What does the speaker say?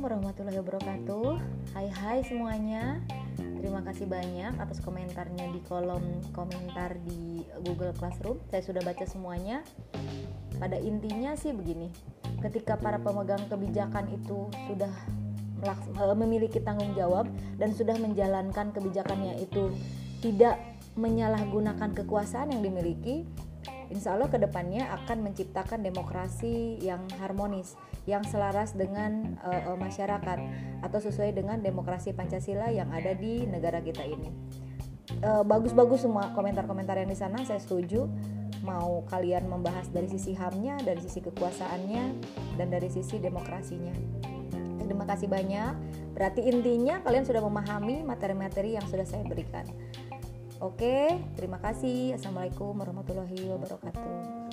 warahmatullahi wabarakatuh. Hai hai semuanya. Terima kasih banyak atas komentarnya di kolom komentar di Google Classroom. Saya sudah baca semuanya. Pada intinya sih begini Ketika para pemegang kebijakan itu sudah eh, memiliki tanggung jawab Dan sudah menjalankan kebijakannya itu Tidak menyalahgunakan kekuasaan yang dimiliki insya Allah ke depannya akan menciptakan demokrasi yang harmonis, yang selaras dengan uh, masyarakat atau sesuai dengan demokrasi Pancasila yang ada di negara kita ini. Bagus-bagus uh, semua komentar-komentar yang di sana, saya setuju. Mau kalian membahas dari sisi hamnya, dari sisi kekuasaannya, dan dari sisi demokrasinya. Terima kasih banyak. Berarti intinya kalian sudah memahami materi-materi yang sudah saya berikan. Oke, terima kasih. Assalamualaikum warahmatullahi wabarakatuh.